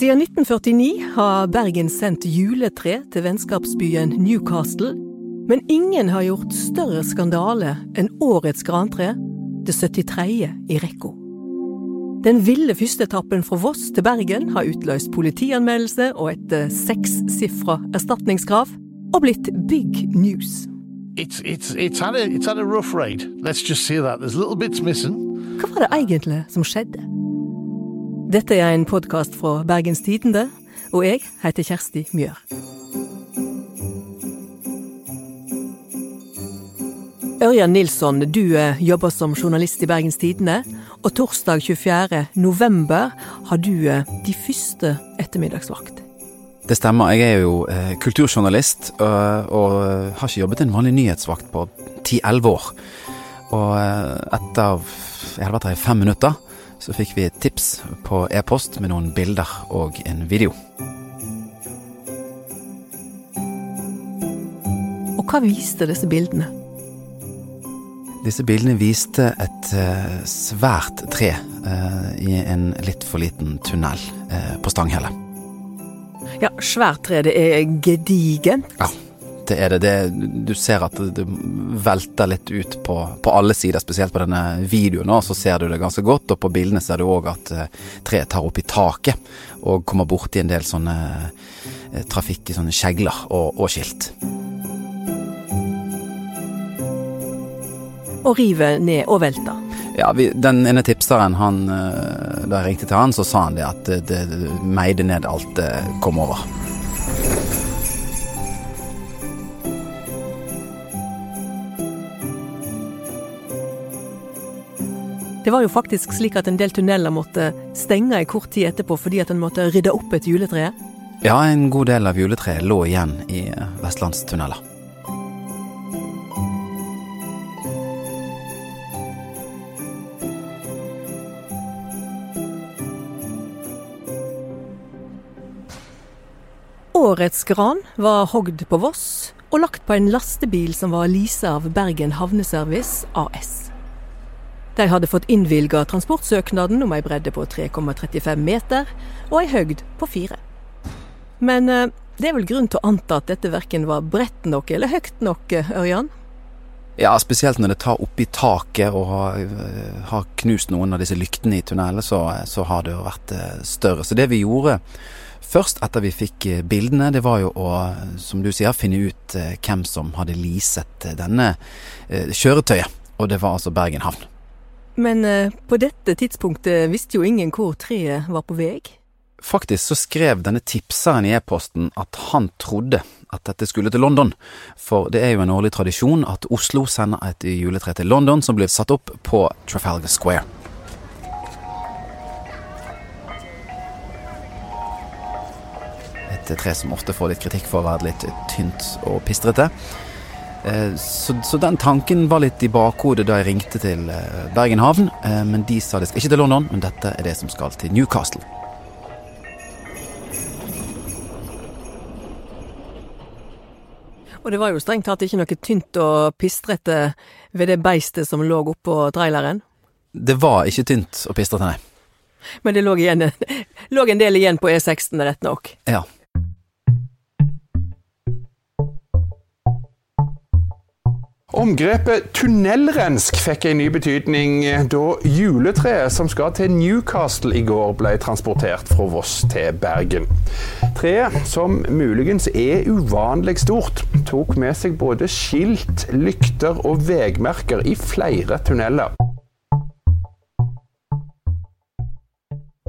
Siden 1949 har Bergen sendt juletre til vennskapsbyen Newcastle, men ingen har gjort større skandale enn årets grantre, det 73. i rekka. Den ville førsteetappen fra Voss til Bergen har utløst politianmeldelse og et sekssifra erstatningskrav, og blitt big news. It's, it's, it's, had a, it's had a rough ride. Let's just say that. There's little bits missing. Hva var det egentlig som skjedde? Dette er en podkast fra Bergens Tidende, og jeg heter Kjersti Mjør. Ørjan Nilsson, du eh, jobber som journalist i Bergens Tidende, og torsdag 24. november har du eh, de første ettermiddagsvakt. Det stemmer. Jeg er jo eh, kulturjournalist og, har ikke jobbet en vanlig nyhetsvakt på 10-11 år. Og etter jeg hadde vært her i fem minutter, så fikk vi et tips på e-post med noen bilder og en video. Og hva viste disse bildene? Disse bildene viste et uh, svært tre uh, i en litt for liten tunnel uh, på Stanghelle. Ja, svært tre, det er gedigent. Ja det er det. det. Du ser at det, velter litt ut på, på, alle sider, spesielt på denne videoen. Så ser du det ganske godt, og på bildene ser du òg at uh, treet tar opp i taket og kommer borti en del sånne trafikk trafikk, sånne kjegler og, og skilt. Og rive ned og velte. Ja, vi, den ene tipseren, han, uh, da jeg ringte til han, så sa han det at det, det meide ned alt det kom over. Det var jo faktisk slik at en del tunneler måtte stenge i kort tid etterpå fordi at en måtte rydde opp et juletre. Ja, en god del av juletreet lå igjen i vestlandstunneler. Årets gran var hogd på Voss og lagt på en lastebil som var leasa av Bergen Havneservice AS. De hadde fått innvilga transportsøknaden om ei bredde på 3,35 meter og ei høgd på fire. Men eh, det er vel grunn til å anta at dette verken var bredt nok eller høyt nok, eh, Ørjan? Ja, spesielt når det tar oppi taket og har, eh, har, knust noen av disse lyktene i tunnelen, så, så, har det jo vært større. Så det vi gjorde først etter vi fikk bildene, det var jo å, som du sier, finne ut hvem som hadde leaset denne kjøretøyet. Og det var altså Bergen havn. Men eh, på dette tidspunktet visste jo ingen hvor treet var på vei. Faktisk så skrev denne tipseren i e-posten at han trodde at dette skulle til London, for det er jo en årlig tradisjon at Oslo sender et juletre til London som blir satt opp på Trafalgar Square. Et tre som ofte får litt kritikk for å være litt tynt og pistrete. Eh, så, så, den tanken var litt i bakhodet da jeg ringte til eh, Bergen havn. Eh, men de sa det skal ikke til London, men dette er det som skal til Newcastle. Og det var jo strengt tatt ikke noe tynt og pistrete ved det beistet som lå oppå traileren? Det var ikke tynt og pistrete, nei. Men det lå, igjen, lå en del igjen på E16, rett nok? Ja. Omgrepet tunnelrensk fikk en ny betydning da juletreet som skal til Newcastle i går, ble transportert fra Voss til Bergen. Treet, som muligens er uvanlig stort, tok med seg både skilt, lykter og vegmerker i flere tunneler.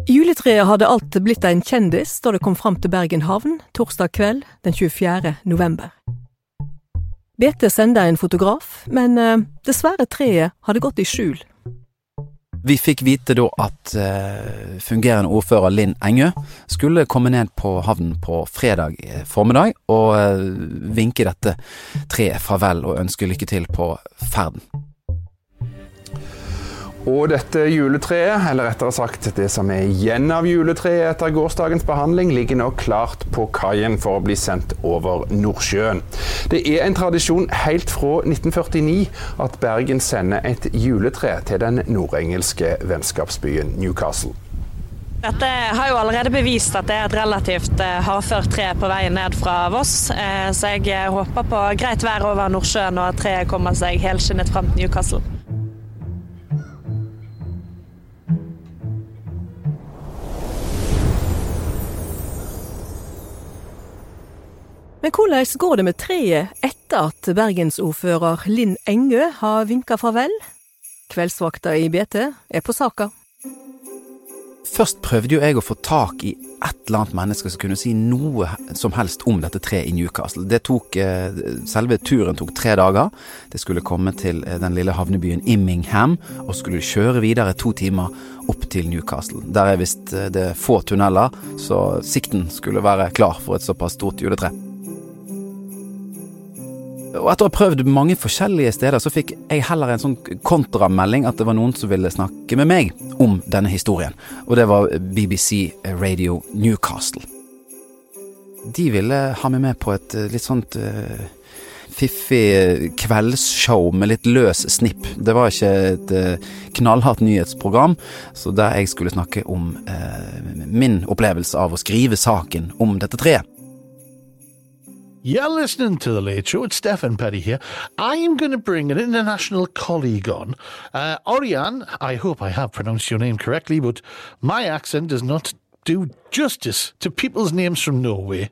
Juletreet hadde alt blitt en kjendis da det kom fram til Bergen havn torsdag kveld den 24. november. BT sendte en fotograf, men uh, dessverre treet hadde gått i skjul. Vi fikk vite da at uh, fungerende ordfører Linn Engø skulle komme ned på havnen på fredag eh, formiddag og vinke dette treet farvel og ønske lykke til på ferden. Og dette juletreet, eller rettere sagt det som er igjen av juletreet etter gårsdagens behandling, ligger nå klart på kaien for å bli sendt over Nordsjøen. Det er en tradisjon helt fra 1949 at Bergen sender et juletre til den nordengelske vennskapsbyen Newcastle. Dette har jo allerede bevist at det er et relativt eh, hardført tre på veien ned fra Voss. Eh, så jeg eh, håper på greit vær over Nordsjøen og at treet kommer seg helskinnet fram til Newcastle. Men hvordan går det med treet etter at bergensordfører Linn Engø har vinka farvel? Kveldsvakta i BT er på saka. Først prøvde jo jeg å få tak i et eller annet menneske som kunne si noe som helst om dette treet i Newcastle. Det tok, eh, Selve turen tok tre dager. Det skulle komme til eh, den lille havnebyen Immingham, og skulle kjøre videre to timer opp til Newcastle. Der er visst eh, det få tunneler, så sikten skulle være klar for et såpass stort juletre. Og etter å ha prøvd mange forskjellige steder, så fikk jeg heller en sånn kontramelding at det var noen som ville snakke med meg om denne historien, og det var BBC Radio Newcastle. De ville ha meg med på et eh, litt sånt uh, fiffig eh, kveldsshow med litt løs snipp. Det var ikke et uh, knallhardt nyhetsprogram, så der jeg skulle snakke om uh, min opplevelse av å skrive saken om dette treet. You're listening to The Late Show. It's Stefan Petty here. I am going to bring an international colleague on. Uh, Oriane, I hope I have pronounced your name correctly, but my accent does not do justice to people's names from Norway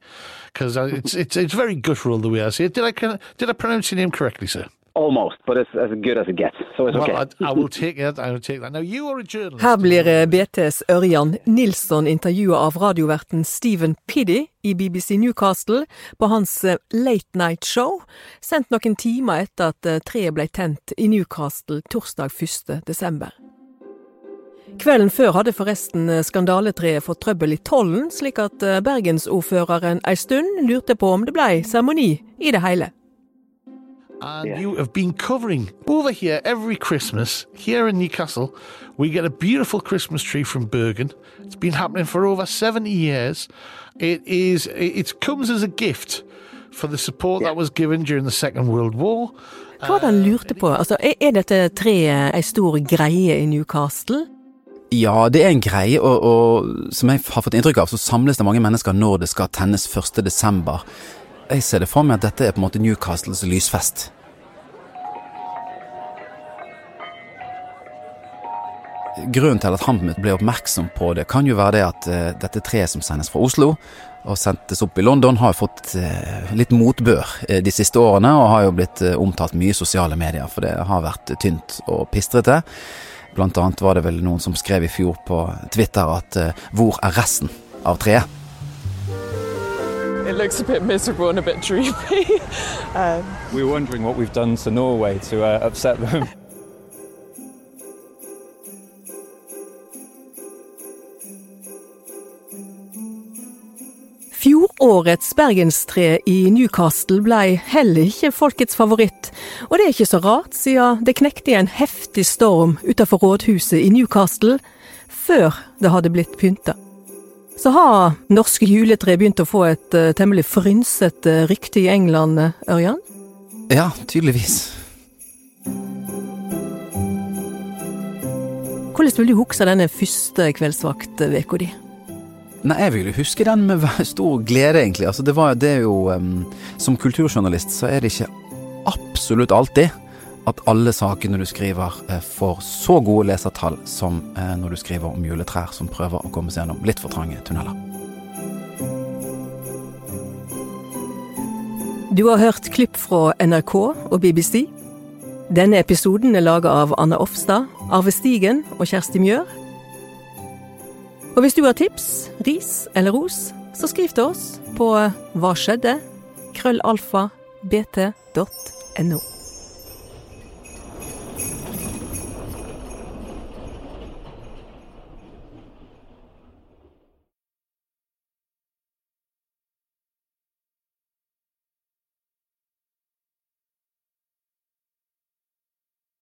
because it's, it's, it's very guttural the way I say it. Did I, did I pronounce your name correctly, sir? Almost, but it's as good as it gets. So it's okay. Well, I, I, will take it. I will take that. Now, you are a journalist. Her blir eh, BTs Ørjan Nilsson intervjua av radioverten Stephen Piddy i BBC Newcastle på hans eh, Late Night Show, sendt noen timer etter at eh, treet ble tent i Newcastle torsdag 1. desember. Kvelden før hadde forresten skandaletreet fått trøbbel i tollen, slik at bergensordføreren ei stund lurte på om det blei seremoni i det hele. And yeah. you have been covering over here every Christmas here in Newcastle. We get a beautiful Christmas tree from Bergen. It's been happening for over 70 years. It is it comes as a gift for the support yeah. that was given during the Second World War. Hva var det han lurte på? Altså, er dette treet ei stor greie i Newcastle? Ja, det er en greie, og, og, som jeg har fått inntrykk av, så samles det mange mennesker når det skal tennes 1. desember. Jeg ser det for meg at dette er på en måte Newcastles lysfest. Grunnen til at han ble oppmerksom på det, kan jo være det at uh, dette treet som sendes fra Oslo og sendtes opp i London, har fått uh, litt motbør uh, de siste årene, og har jo blitt omtalt mye i sosiale medier, for det har vært tynt og pistrete. Blant annet var det vel noen som skrev i fjor på Twitter at hvor er resten av treet? It looks a bit miserable and a bit dreamy. um, we were wondering what we've done to Norway to uh, upset them. Fjorårets bergenstre i Newcastle blei heller ikke folkets favoritt, og det er ikke så rart, siden det knekte i en heftig storm utenfor rådhuset i Newcastle før det hadde blitt pynta så har norske juletre begynt å få et uh, temmelig frynsete rykte i England, eh, Ørjan? Ja, tydeligvis. Hvordan vil du huske denne første kveldsvaktveka di? Nei, Jeg vil jo huske den med stor glede, egentlig. Altså, det, var, det er jo um, Som kulturjournalist så er det ikke absolutt alltid at alle sakene du skriver eh, får så gode lesertall som eh, når du skriver om juletrær som prøver å komme seg gjennom litt for trange tunneler. Du har hørt klipp fra NRK og BBC. Denne episoden er laga av Anne Offstad, Arve Stigen og Kjersti Mjør. Og hvis du har tips, ris eller ros, så skriv til oss på hva skjedde krøllalfa bt.no.